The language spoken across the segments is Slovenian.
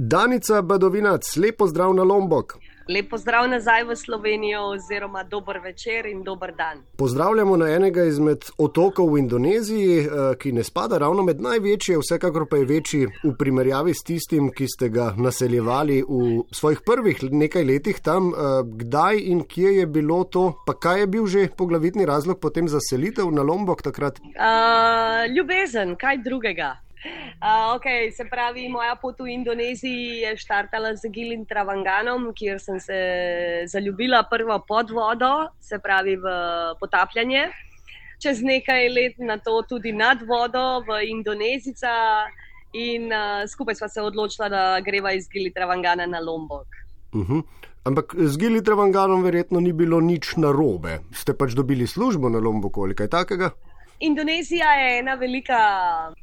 Danica Badovinac, lepo zdrav na Lombok. Lepo zdrav nazaj v Slovenijo, oziroma dober večer in dober dan. Pozdravljamo na enega izmed otokov v Indoneziji, eh, ki ne spada ravno med največje, vsekakor pa je večji v primerjavi s tistim, ki ste ga naseljevali v svojih prvih nekaj letih tam. Eh, kdaj in kje je bilo to, pa kaj je bil že poglavitni razlog potem za selitev na Lombok takrat? Uh, ljubezen, kaj drugega. Uh, okay, se pravi, moja pot v Indoneziji je štartala z Gilim Travanganom, kjer sem se zaljubila prvo pod vodo, se pravi v potapljanje. Čez nekaj let na to tudi nad vodo v Indonezica in uh, skupaj sva se odločila, da greva iz Gili Travangana na Lombok. Uh -huh. Ampak z Gili Travanganom verjetno ni bilo nič narobe. Ste pač dobili službo na Lomboku ali kaj takega? Indonezija je ena velika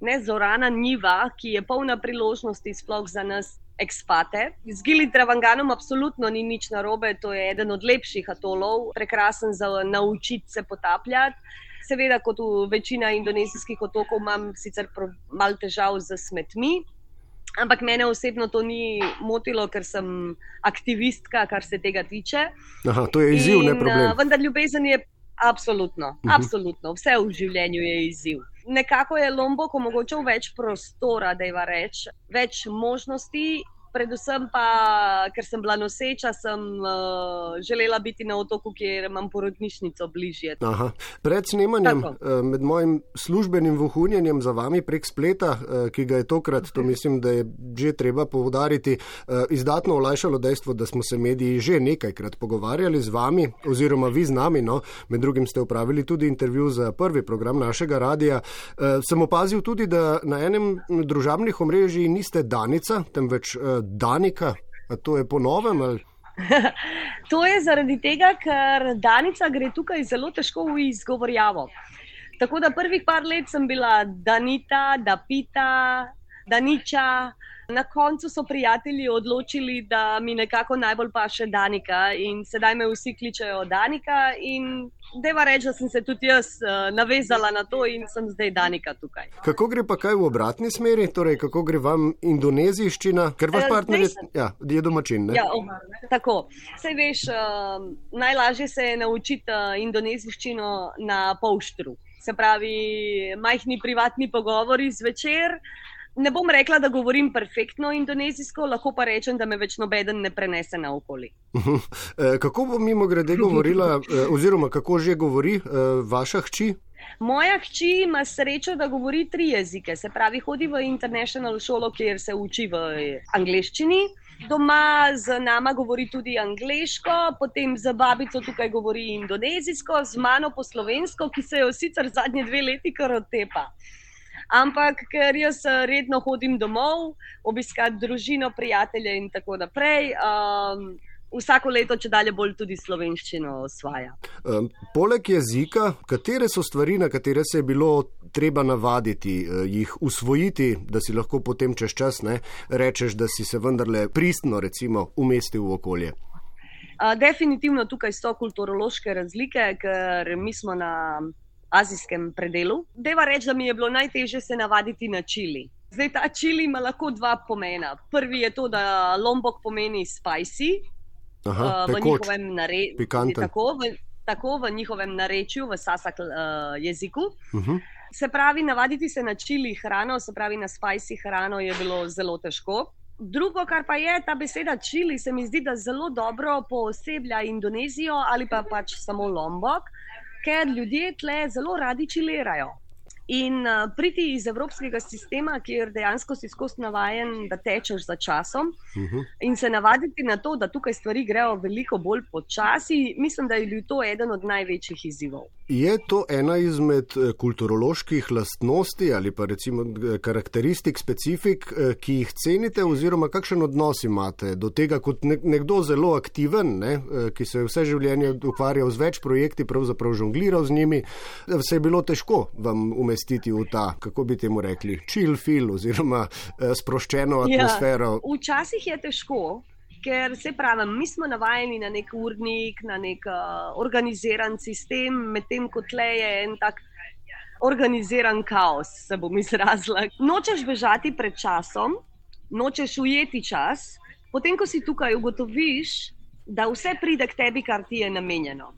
nezorana njiva, ki je polna priložnosti, sploh za nas, ekspate. Z Gili Travanganom absolutno ni nič narobe, to je eden od lepših atolov, prekrasen za naučiti se potapljati. Seveda, kot v večini indonezijskih otokov, imam sicer malo težav z smetmi. Ampak mene osebno to ni motilo, ker sem aktivistka, kar se tega tiče. Aha, to je izziv, In, ne problem. Uh, vendar ljubezen je Absolutno, uh mhm. -huh. absolutno. Vse v življenju je izziv. Nekako je Lombok omogočil več prostora, da je reč, več možnosti predvsem pa, ker sem bila noseča, sem uh, želela biti na otoku, kjer imam porodnišnico bližje. Aha. Pred snemanjem, uh, med mojim službenim vohunjenjem za vami prek spleta, uh, ki ga je tokrat, to mislim, da je že treba povdariti, izdatno olajšalo dejstvo, da smo se mediji že nekajkrat pogovarjali z vami, oziroma vi z nami. No? Med drugim ste upravili tudi intervju za prvi program našega radia. Uh, sem opazil tudi, da na enem družabnih omrežij niste Danica, temveč Danika, a to je ponovem? Ali? to je zaradi tega, ker Danica gre tukaj zelo težko v izgovorjavo. Tako da prvih par let sem bila Danita, Dapita, Daniča. Na koncu so prijatelji odločili, da mi nekako najbolj paše Danika in sedaj me vsi kličejo Danika. Deva reči, da sem se tudi jaz uh, navezala na to in sem zdaj Danika tukaj. Kako gre pa kaj v obratni smeri, torej kako gre vam indonezijščina, ker vaš eh, partner je, ja, je domačin? Ja, oh, tako. Sej veš, uh, najlažje se je naučiti uh, indonezijščino na polštru. Se pravi, majhni privatni pogovori zvečer. Ne bom rekla, da govorim perfektno indonezijsko, lahko pa rečem, da me več nobeden ne prenese na okoli. Eh, kako bo mimo grede govorila, eh, oziroma kako že govori eh, vaša hči? Moja hči ima srečo, da govori tri jezike. Se pravi, hodi v international šolo, kjer se uči v angleščini. Doma z nama govori tudi angliško, potem z babico tukaj govori indonezijsko, z mano po slovensko, ki se jo sicer zadnje dve leti kar otepa. Ampak ker jaz eh, redno hodim domov, obiskati družino, prijatelje in tako naprej. Um, Vsako leto, če dalje bolj tudi slovenščino osvaja. Um, poleg jezika, katere so stvari, na katere se je bilo treba navaditi, uh, jih usvojiti, da si lahko potem čez čas ne, rečeš, da si se vendarle pristno, recimo, umestil v okolje? Uh, definitivno tukaj so kulturološke razlike, ker mi smo na azijskem predelu. Deva reči, da mi je bilo najtežje se navaditi na čili. Zdaj ta čili ima lahko dva pomena. Prvi je to, da lombok pomeni spicy Aha, uh, v njihovem narečju. Tako, tako v njihovem narečju, v sasak uh, jeziku. Uh mhm. -huh. Se pravi, navaditi se na čili hrano, se pravi na spicy hrano, je bilo zelo težko. Drugo, kar pa je ta beseda čili, se mi zdi, da zelo dobro pooseblja Indonezijo ali pa pač samo Lombok ker ljudje tle zelo radi čilerajo. In uh, priti iz evropskega sistema, kjer dejansko si skozi navaden, da tečeš za časom, uh mhm. -huh. in se navaditi na to, da tukaj stvari grejo veliko bolj počasi, mislim, da je bil to eden od največjih izzivov. Je to ena izmed eh, kulturoloških lastnosti ali pa recimo eh, karakteristik, specifik, ki jih cenite, oziroma kakšen odnos imate do tega, kot nekdo zelo aktiven, ne, ki se je vse življenje ukvarjal z več projekti, pravzaprav žongliral z njimi, se je bilo težko vam umestiti umestiti v ta, kako bi temu rekli, chill feel oziroma uh, sproščeno ja, atmosfero. Ja, včasih je težko. Ker se pravi, mi smo navajeni na nek urnik, na nek uh, organiziran sistem, medtem ko tle je en tak organiziran kaos, se bom izrazila. Nočeš bežati pred časom, nočeš ujeti čas, potem, ko si tukaj, ugotoviš, da vse pride k tebi, kar ti je namenjeno.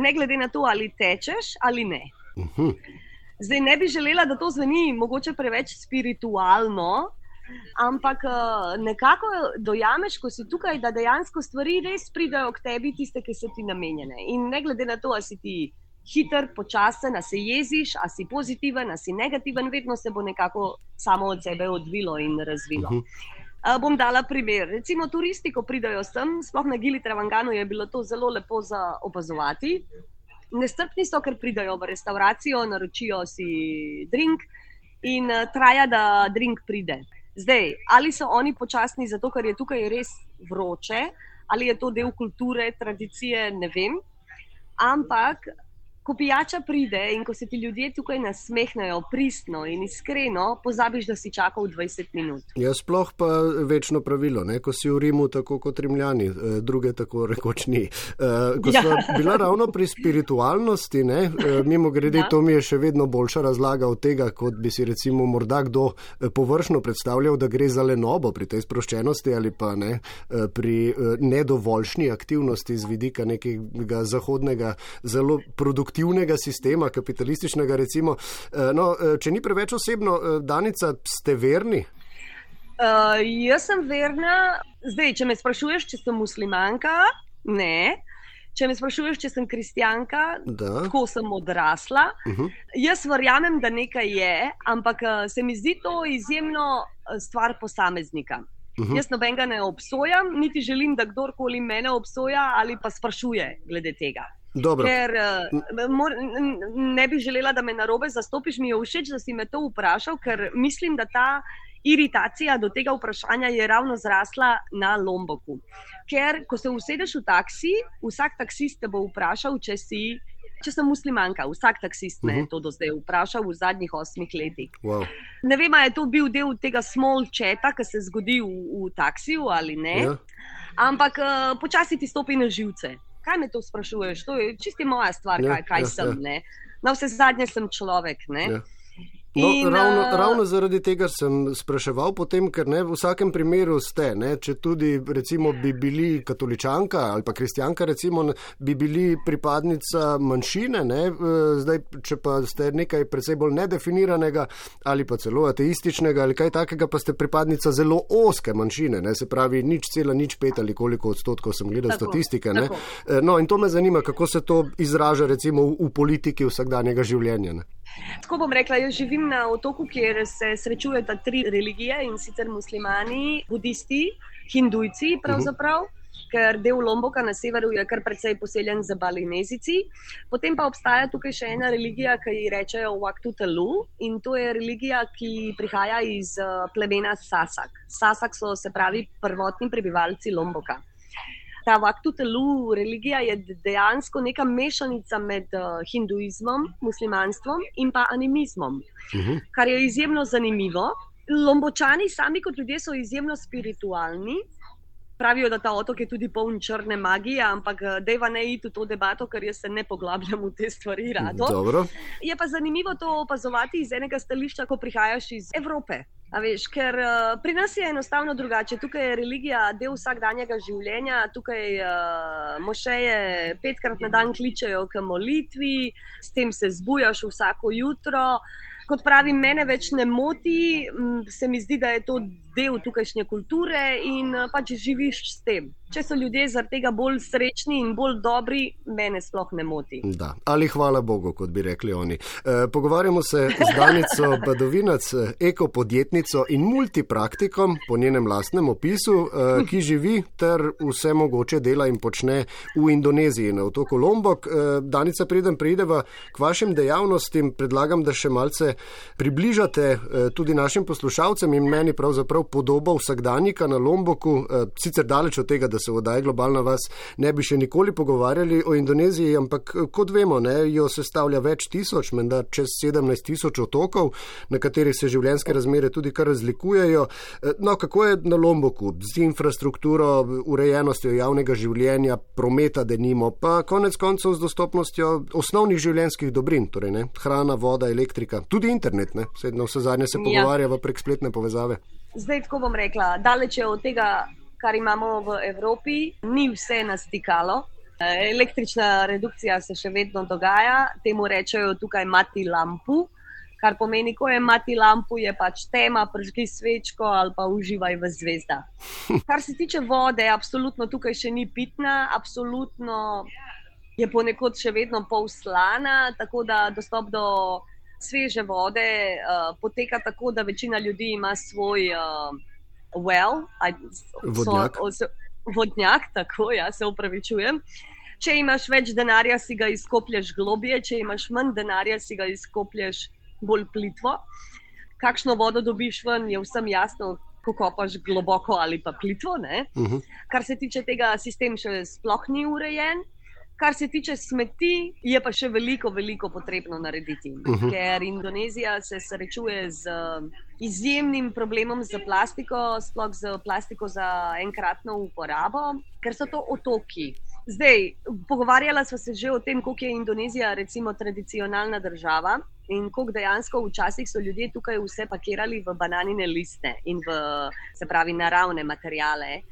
Ne glede na to, ali tečeš ali ne. Uh mhm. -huh. Zdaj ne bi želela, da to zveni mogoče preveč spiritualno, ampak eh, nekako dojameš, ko si tukaj, da dejansko stvari res pridajo k tebi, tiste, ki so ti namenjene. In ne glede na to, ali si ti hiter, počasen, ali se jeziš, ali si pozitiven, ali si negativen, vedno se bo nekako samo od sebe odvilo in razvilo. Uh -huh. Uh, bom dala primer. Recimo, turisti, ko pridajo sem, sploh na Gili Travangano, je bilo to zelo lepo za opazovati. Nestrpni so, ker pridajo v restauracijo, naročijo si drink in uh, traja, da drink pride. Zdaj, ali so oni počasni zato, ker je tukaj res vroče, ali je to del kulture, tradicije, ne vem. Ampak ko pijača pride in ko se ti ljudje tukaj nasmehnejo pristno in iskreno, pozabiš, da si čakal 20 minut. Ja, sploh pa večno pravilo, ne? ko si v Rimu, tako kot Rimljani, eh, druge tako rekoč ni. Uh, ko ja. smo bila ravno pri spiritualnosti, uh, mimo grede, ja. to mi je še vedno boljša razlaga od tega, kot bi si recimo morda kdo površno predstavljal, da gre za lenobo pri tej sproščenosti ali pa ne, pri nedovoljšni aktivnosti z vidika nekega zahodnega, zelo produktivnega produktivnega sistema, kapitalističnega. Recimo. Eh, no, eh, če ni preveč osebno, eh, Danica, ste verni? Uh, jaz sem verna. Zdaj, če me sprašuješ, če sem muslimanka, ne. Če me sprašuješ, če sem kristijanka, tako sem odrasla. Uh mhm. -huh. Jaz verjamem, da nekaj je, ampak se mi zdi to izjemno stvar posameznika. Uh mhm. -huh. Jaz nobenega ne obsojam, niti želim, da kdorkoli mene obsoja ali pa sprašuje glede tega. Dobro. Ker uh, mor, ne bi želela, da me na robe zastopiš, mi je všeč, da si me to vprašal, ker mislim, da ta iritacija do tega vprašanja je ravno zrasla na Lomboku. Ker, ko se usedeš v taksi, vsak taksist te bo vprašal, če si. Če sem muslimanka, vsak taksist me je uh mhm. -huh. to do zdaj vprašal v zadnjih osmih letih. Wow. Ne vem, ali je to bil del tega small chata, ki se zgodi v, v taksiju ali ne. Yeah. Ja. Ampak uh, počasi ti stopi na živce kaj me to sprašuješ, to je čisti moja stvar, ja, kaj, kaj ja, sem. Ja. Na vse zadnje sem človek. Ja. No, in, ravno, uh, ravno zaradi tega sem spraševal, potem, ker ne v vsakem primeru ste, ne, če tudi recimo, bi bili katoličanka ali pa kristijanka, recimo, bi bili pripadnica manjšine, ne, zdaj, če pa ste nekaj predvsej bolj nedefiniranega ali pa celo ateističnega ali kaj takega, pa ste pripadnica zelo oske manjšine, ne, se pravi nič cela, nič pet ali koliko odstotkov sem gledal tako, statistike. Tako. E, no, in to me zanima, kako se to izraža recimo v, v politiki vsakdanjega življenja. Ne. Tako bom rekla, jaz živim na otoku, kjer se srečujeta tri religije in sicer muslimani, budisti, hindujci, pravzaprav. Uh -huh. Ker del Lomboka na severu je kar precej poseljen z balinezici. Potem pa obstaja tukaj še ena religija, ki ji rečejo Waktutalu in to je religija, ki prihaja iz eh, plemena Sasak. Sasak so se pravi prvotni prebivalci Lomboka ta Vaktutelu religija je dejansko neka mešanica med uh, hinduizmom, muslimanstvom in pa animizmom, uh mhm. -huh. kar je izjemno zanimivo. Lombočani sami kot ljudje so izjemno spiritualni. Pravijo, da ta otok je tudi poln črne magije, ampak eh, deva ne iti v to debato, ker jaz se ne poglabljam v te stvari. Rado. Je pa zanimivo to opazovati iz enega stališča, ko prihajaš iz Evrope. Veš, ker uh, pri nas je enostavno drugače. Tukaj je religija del vsakdanjega življenja, tukaj uh, mošeje petkrat na dan kličejo k molitvi, s tem se zbujaš vsako jutro. Kot pravim, mene več ne moti, se mi zdi, da je to del tukajšnje kulture in uh, pač živiš s tem če so ljudje zaradi tega bolj srečni in bolj dobri, mene sploh ne moti. Da. Ali hvala Bogu, kot bi rekli oni. E, pogovarjamo se z Danico Badovinac, ekopodjetnico in multipraktikom po njenem lastnem opisu, e, ki živi ter vse mogoče dela in počne v Indoneziji na otoku Lombok. E, Danica, preden prideva k vašim dejavnostim, predlagam, da še malce približate e, tudi našim poslušalcem in meni pravzaprav podobo vsakdanjika na Lomboku, e, sicer daleč od tega, da se vdaj globalna vas ne bi še nikoli pogovarjali o Indoneziji, ampak kot vemo, ne, jo sestavlja več tisoč, menda čez 17 tisoč otokov, na katerih se življenjske razmere tudi kar razlikujejo. No, kako je na Lomboku z infrastrukturo, urejenostjo javnega življenja, prometa, denimo, pa konec koncev z dostopnostjo osnovnih življenjskih dobrin, torej ne, hrana, voda, elektrika, tudi internet, ne, sedno vse zadnje se ja. pogovarjava prek spletne povezave. Zdaj tako bom rekla, daleč je od tega, kar imamo v Evropi, ni vse nastikalo. Električna redukcija se še vedno dogaja, temu rečejo tukaj mati lampu, kar pomeni, ko je mati lampu, je pač tema, pržgi svečko ali pa uživaj v zvezda. Kar se tiče vode, absolutno tukaj še ni pitna, absolutno je ponekod še vedno pol slana, tako da dostop do sveže vode uh, poteka tako, da večina ljudi ima svoj uh, well, vodnjak. So, so, vodnjak, tako ja, se upravičujem. Če imaš več denarja, si ga izkoplješ globije, če imaš manj denarja, si ga izkoplješ bolj plitvo. Kakšno vodo dobiš ven, je vsem jasno, ko kopaš globoko ali pa plitvo. Uh Mhm. -huh. Kar se tiče tega, sistem še sploh ni urejen. Kar se tiče smeti, je pa še veliko, veliko potrebno narediti. Uh Mhm. -huh. Ker Indonezija se srečuje z uh, izjemnim problemom z plastiko, sploh z plastiko za enkratno uporabo, ker so to otoki. Zdaj, pogovarjala smo se že o tem, kako je Indonezija, recimo, tradicionalna država in kako dejansko včasih so ljudje tukaj vse pakirali v bananine liste in v, se pravi, naravne materijale.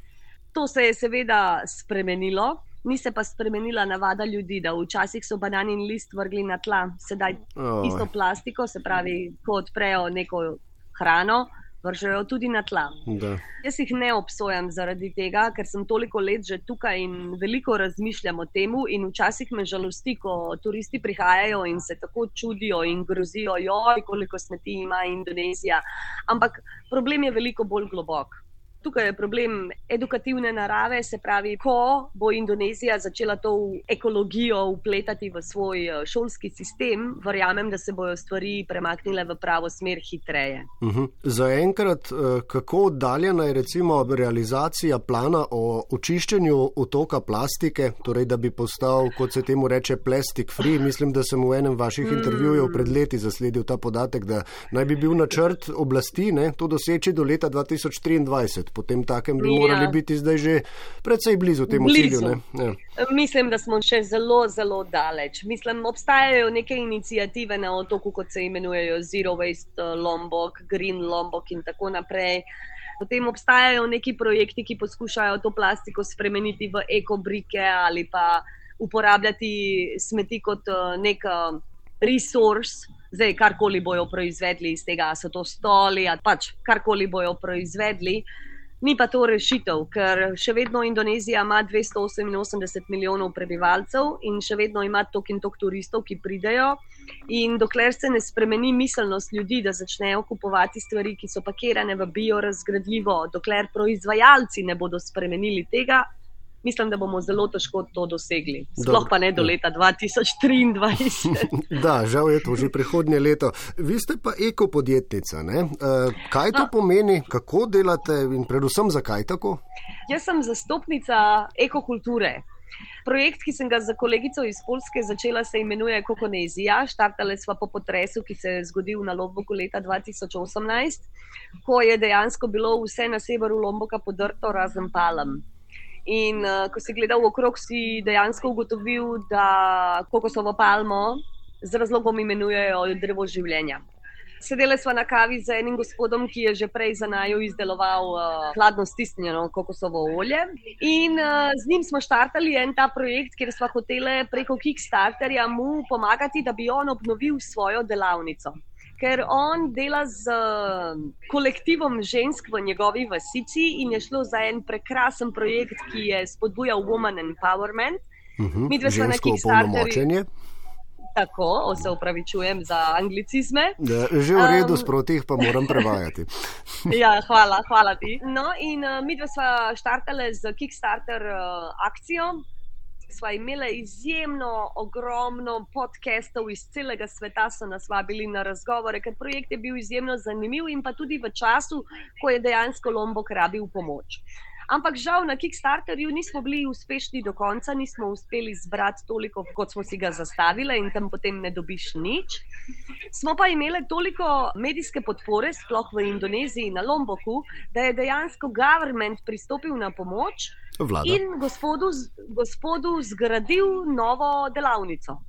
To se je seveda spremenilo. Ni se pa spremenila navada ljudi, da včasih so bananin list vrgli na tla, sedaj Oj. isto plastiko, se pravi, ko odprejo neko hrano, vržejo tudi na tla. Da. Jaz jih ne obsojam zaradi tega, ker sem toliko let že tukaj in veliko razmišljam o tem. In včasih me žalosti, ko turisti prihajajo in se tako čudijo in grozijo, joj, koliko smeti ima Indonezija. Ampak problem je veliko bolj globok. Tukaj je problem edukativne narave, se pravi, ko bo Indonezija začela to ekologijo upletati v svoj eh, šolski sistem, verjamem, da se bodo stvari premaknile v pravo smer hitreje. Uh -huh. Zaenkrat, eh, kako oddaljena je recimo realizacija plana o očiščenju otoka plastike, torej da bi postal, kot se temu reče, plastic free. Mislim, da sem v enem vaših Mm. intervjujev pred leti zasledil ta podatek, da naj bi bil načrt oblasti ne, to doseči do leta 2023. Potem takem bi Ja. morali biti zdaj že precej blizu temu Blizu. cilju. ne. Ja. Mislim, da smo še zelo, zelo daleč. Mislim, obstajajo neke inicijative na otoku, kot se imenujejo Zero Waste eh, Lombok, Green Lombok in tako naprej. Potem obstajajo neki projekti, ki poskušajo to plastiko spremeniti v ekobrike ali pa uporabljati smeti kot eh, nek eh, resource. Zdaj, karkoli bojo proizvedli iz tega, so to stoli, ali pač karkoli bojo proizvedli, Ni pa to rešitev, ker še vedno Indonezija ima 288 milijonov prebivalcev in še vedno ima tok in tok turistov, ki pridejo. In dokler se ne spremeni miselnost ljudi, da začnejo kupovati stvari, ki so pakirane v biorazgradljivo, dokler proizvajalci ne bodo spremenili tega, mislim, da bomo zelo težko to dosegli. Sploh Dobro, pa ne do ja. leta 2023. Da, žal je to že prihodnje leto. Vi ste pa ekopodjetnica. Ne? Eh, Kaj to pomeni, kako delate in predvsem zakaj tako? Jaz sem zastopnica ekokulture. Projekt, ki sem ga za kolegico iz Polske začela, se imenuje Kokonezija. Štartali smo po potresu, ki se je zgodil na Lomboku leta 2018, ko je dejansko bilo vse na severu Lomboka podrto, razen palem. In uh, ko si gledal okrog, si dejansko ugotovil, da kokosovo palmo z razlogom imenujejo drevo življenja. Sedeli smo na kavi z enim gospodom, ki je že prej za najo izdeloval uh, hladno stisnjeno kokosovo olje. In uh, z njim smo štartali en ta projekt, kjer smo hoteli preko Kickstarterja mu pomagati, da bi on obnovil svojo delavnico. Ker on dela z uh, kolektivom žensk v njegovi vasici in je šlo za en prekrasen projekt, ki je spodbujal woman empowerment. Mhm, Midve sva na Žensko Kickstarterju. opolnomočenje. Tako, se upravičujem za anglicizme. Ja, Že v redu, Um, sproti jih pa moram prevajati. Ja, hvala, hvala ti. No, in uh, mi dva sva štartali z Kickstarter uh, akcijo. Sva imeli izjemno ogromno podcastov iz celega sveta, so nas vabili na razgovore, ker projekt je bil izjemno zanimiv in pa tudi v času, ko je dejansko Lombok rabil pomoč. Ampak žal na Kickstarterju nismo bili uspešni do konca, nismo uspeli zbrati toliko, kot smo si ga zastavili, in tam potem ne dobiš nič. Smo pa imeli toliko medijske podpore, sploh v Indoneziji, na Lomboku, da je dejansko government pristopil na pomoč Vlada. in gospodu, gospodu zgradil novo delavnico.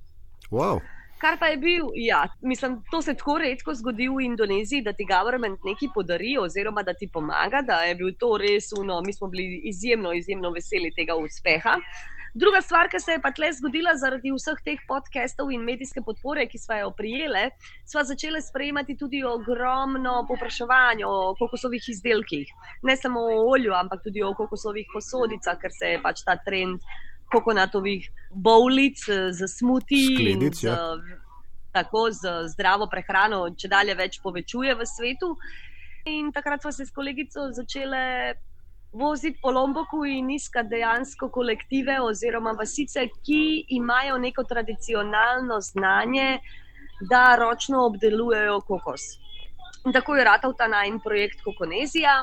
Wow. Kar pa je bil, ja, mislim, to se tako redko zgodi v Indoneziji, da ti government nekaj podari, oziroma da ti pomaga, da je bil to res uno. Mi smo bili izjemno, izjemno veseli tega uspeha. Druga stvar, ki se je pa tle zgodila zaradi vseh teh podcastov in medijske podpore, ki smo jo prijeli, smo začeli sprejemati tudi ogromno popraševanja o kokosovih izdelkih. Ne samo o olju, ampak tudi o kokosovih posodicah, ker se je pač ta trend kokonatovih bolic za smuti in z, ja. tako z zdravo prehrano, če dalje več povečuje v svetu. In takrat smo se s kolegico začeli voziti po Lomboku in iskati dejansko kolektive oziroma vasice, ki imajo neko tradicionalno znanje, da ročno obdelujejo kokos. In tako je ratal ta najmenj projekt Kokonezija,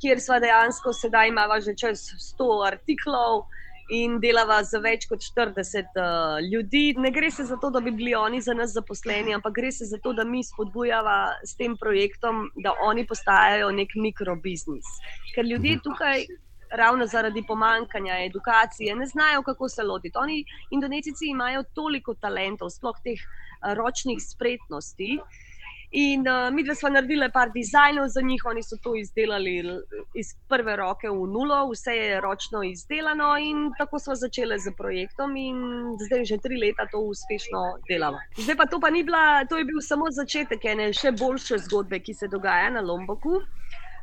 kjer smo dejansko sedaj imamo že čez 100 artiklov in delava za več kot 40 uh, eh, ljudi. Ne gre se za to, da bi bili oni za nas zaposleni, ampak gre se za to, da mi spodbujamo s tem projektom, da oni postajajo nek mikrobiznis. Ker ljudje mhm. tukaj. Ravno zaradi pomankanja edukacije, ne znajo, kako se lotiti. Oni, Indonezijci, imajo toliko talentov, sploh teh uh, ročnih spretnosti, uh, In uh, mi dve smo naredili par dizajnov za njih, oni so to izdelali iz prve roke v nulo, vse je ročno izdelano, in tako smo začeli z projektom, in zdaj že tri leta to uspešno delamo. Zdaj pa to pa ni bila, to je bil samo začetek ene še boljše zgodbe, ki se dogaja na Lomboku.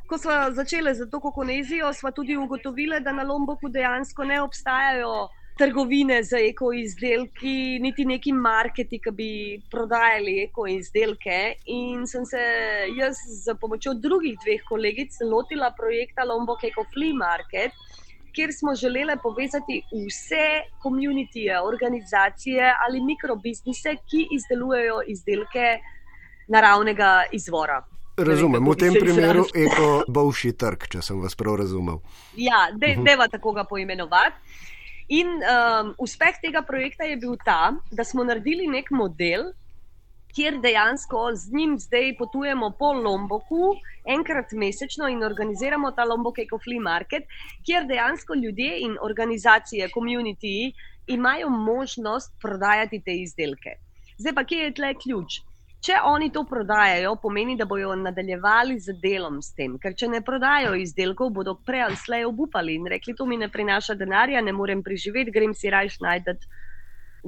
Ko smo začeli z to kokonezijo, smo tudi ugotovili, da na Lomboku dejansko ne obstajajo trgovine z ekoizdelki, niti neki marketi, ki bi prodajali ekoizdelke. In sem se jaz z pomočjo drugih dveh kolegic lotila projekta Lombok Eco Flea Market. Ker smo želeli povezati vse komunitije, organizacije ali mikrobiznise, ki izdelujejo izdelke naravnega izvora. Razumem, v tem primeru je to boljši trg, če sem vas prav razumel. Ja, de, mhm. deva tako ga poimenovati. In um, uspeh tega projekta je bil ta, da smo naredili nek model, kjer dejansko z njim zdaj potujemo po Lomboku enkrat mesečno in organiziramo ta Lombok Eco Flea Market, kjer dejansko ljudje in organizacije, komuniti imajo možnost prodajati te izdelke. Zdaj pa, kje je tle ključ? Če oni to prodajajo, pomeni, da bodo nadaljevali z delom s tem. Ker če ne prodajo izdelkov, bodo prej ali slej obupali in rekli: To mi ne prinaša denarja, ne morem preživeti, grem si rajš najdete.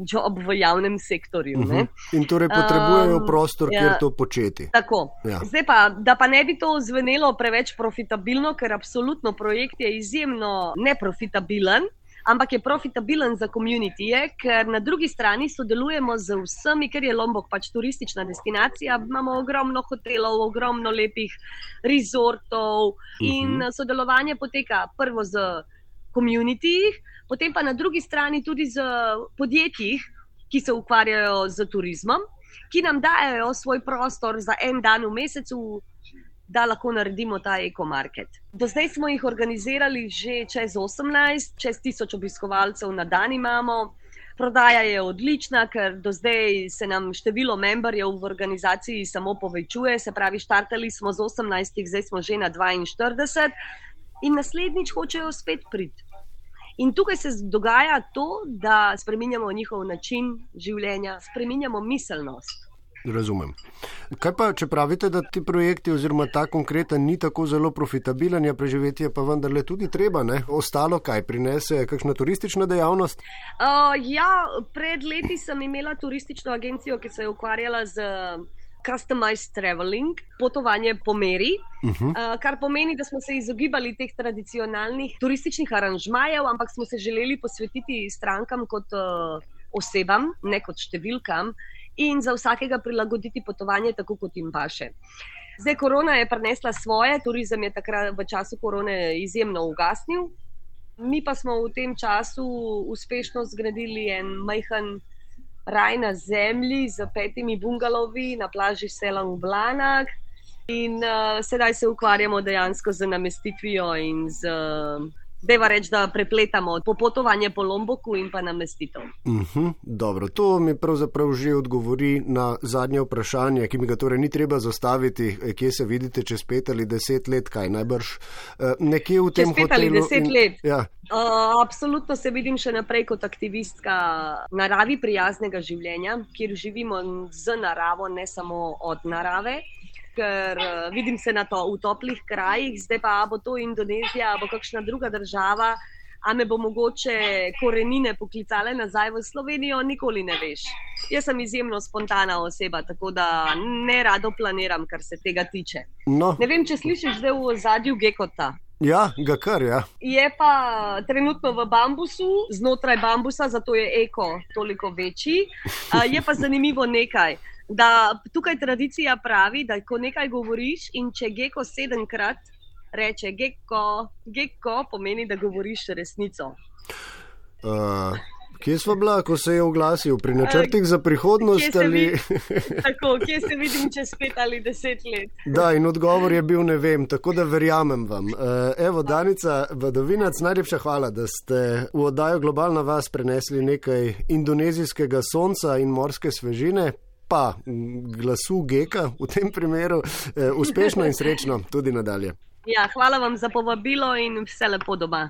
Job v javnem sektorju. Uh mhm. -huh. In torej potrebujejo um, prostor, kjer ja, to početi. Tako. Ja. Zdaj pa, da pa ne bi to zvenelo preveč profitabilno, ker absolutno projekt je izjemno neprofitabilen, ampak je profitabilen za komunitije, ker na drugi strani sodelujemo z vsemi, ker je Lombok pač turistična destinacija. Imamo ogromno hotelov, ogromno lepih rezortov in uh mhm. -huh. sodelovanje poteka prvo z komunitiji, potem pa na drugi strani tudi z podjetji, ki se ukvarjajo z turizmom. Ki nam dajo svoj prostor za en dan v mesecu, da lahko naredimo ta ekomarket. Do zdaj smo jih organizirali že čez 18, čez 1000 obiskovalcev na dan imamo. Prodaja je odlična, ker do zdaj se nam število memberjev v organizaciji samo povečuje. Se pravi, štartali smo z 18, zdaj smo že na 42 in naslednjič hočejo spet priti. In tukaj se dogaja to, da spremenjamo njihov način življenja, spremenjamo miselnost. Razumem. Kaj pa, če pravite, da ti projekti, oziroma ta konkreten, ni tako zelo profitabilen, je preživetje pa vendarle tudi treba, ne? Ostalo kaj prinese, kakšna turistična dejavnost? Uh, ja, pred leti sem imela turistično agencijo, ki se je ukvarjala z. Customized traveling, potovanje po meri, uh -huh. uh, kar pomeni, da smo se izogibali teh tradicionalnih turističnih aranžmajev, ampak smo se želeli posvetiti strankam kot uh, osebam, ne kot številkam in za vsakega prilagoditi potovanje tako, kot jim paše. Zdaj, korona je prinesla svoje, turizem je takrat v času korone izjemno ugasnil. Mi pa smo v tem času uspešno zgradili en majhen raj na zemlji z petimi bungalovi na plaži Sela v Blanak. In uh, sedaj se ukvarjamo dejansko z namestitvijo in z uh, Deva reči, da prepletamo popotovanje po Lomboku in pa namestitev. Uh mhm, -huh, dobro, to mi pravzaprav že odgovori na zadnje vprašanje, ki mi ga torej ni treba zastaviti, eh, kje se vidite čez pet ali deset let, kaj najbrž uh, nekje v tem hotelu. Pet ali deset in, let. Ja. Uh, absolutno se vidim še naprej kot aktivistka naravi prijaznega življenja, kjer živimo z naravo, ne samo od narave ker uh, vidim se na to v toplih krajih, zdaj pa bo to Indonezija, bo kakšna druga država, a me bo mogoče korenine poklicale nazaj v Slovenijo, nikoli ne veš. Jaz sem izjemno spontana oseba, tako da ne rado planiram, kar se tega tiče. No. Ne vem, če slišiš zdaj v zadju Gekota. Ja, ga kar je. Ja. Je pa trenutno v bambusu, znotraj bambusa, zato je eko toliko večji. Uh, je pa zanimivo nekaj da tukaj tradicija pravi, da ko nekaj govoriš in če geko sedemkrat reče geko, geko pomeni, da govoriš resnico. Uh. Kje smo bila, ko se je oglasil pri načrtih za prihodnost? Ali... tako, kje se vidim čez pet ali deset let? da, in odgovor je bil ne vem, tako da verjamem vam. Evo, Danica Vadovinac, najlepša hvala, da ste v oddajo Globalna vas prenesli nekaj indonezijskega sonca in morske svežine pa glasu Geka v tem primeru, eh, uspešno in srečno tudi nadalje. Ja, hvala vam za povabilo in vse lepo doma.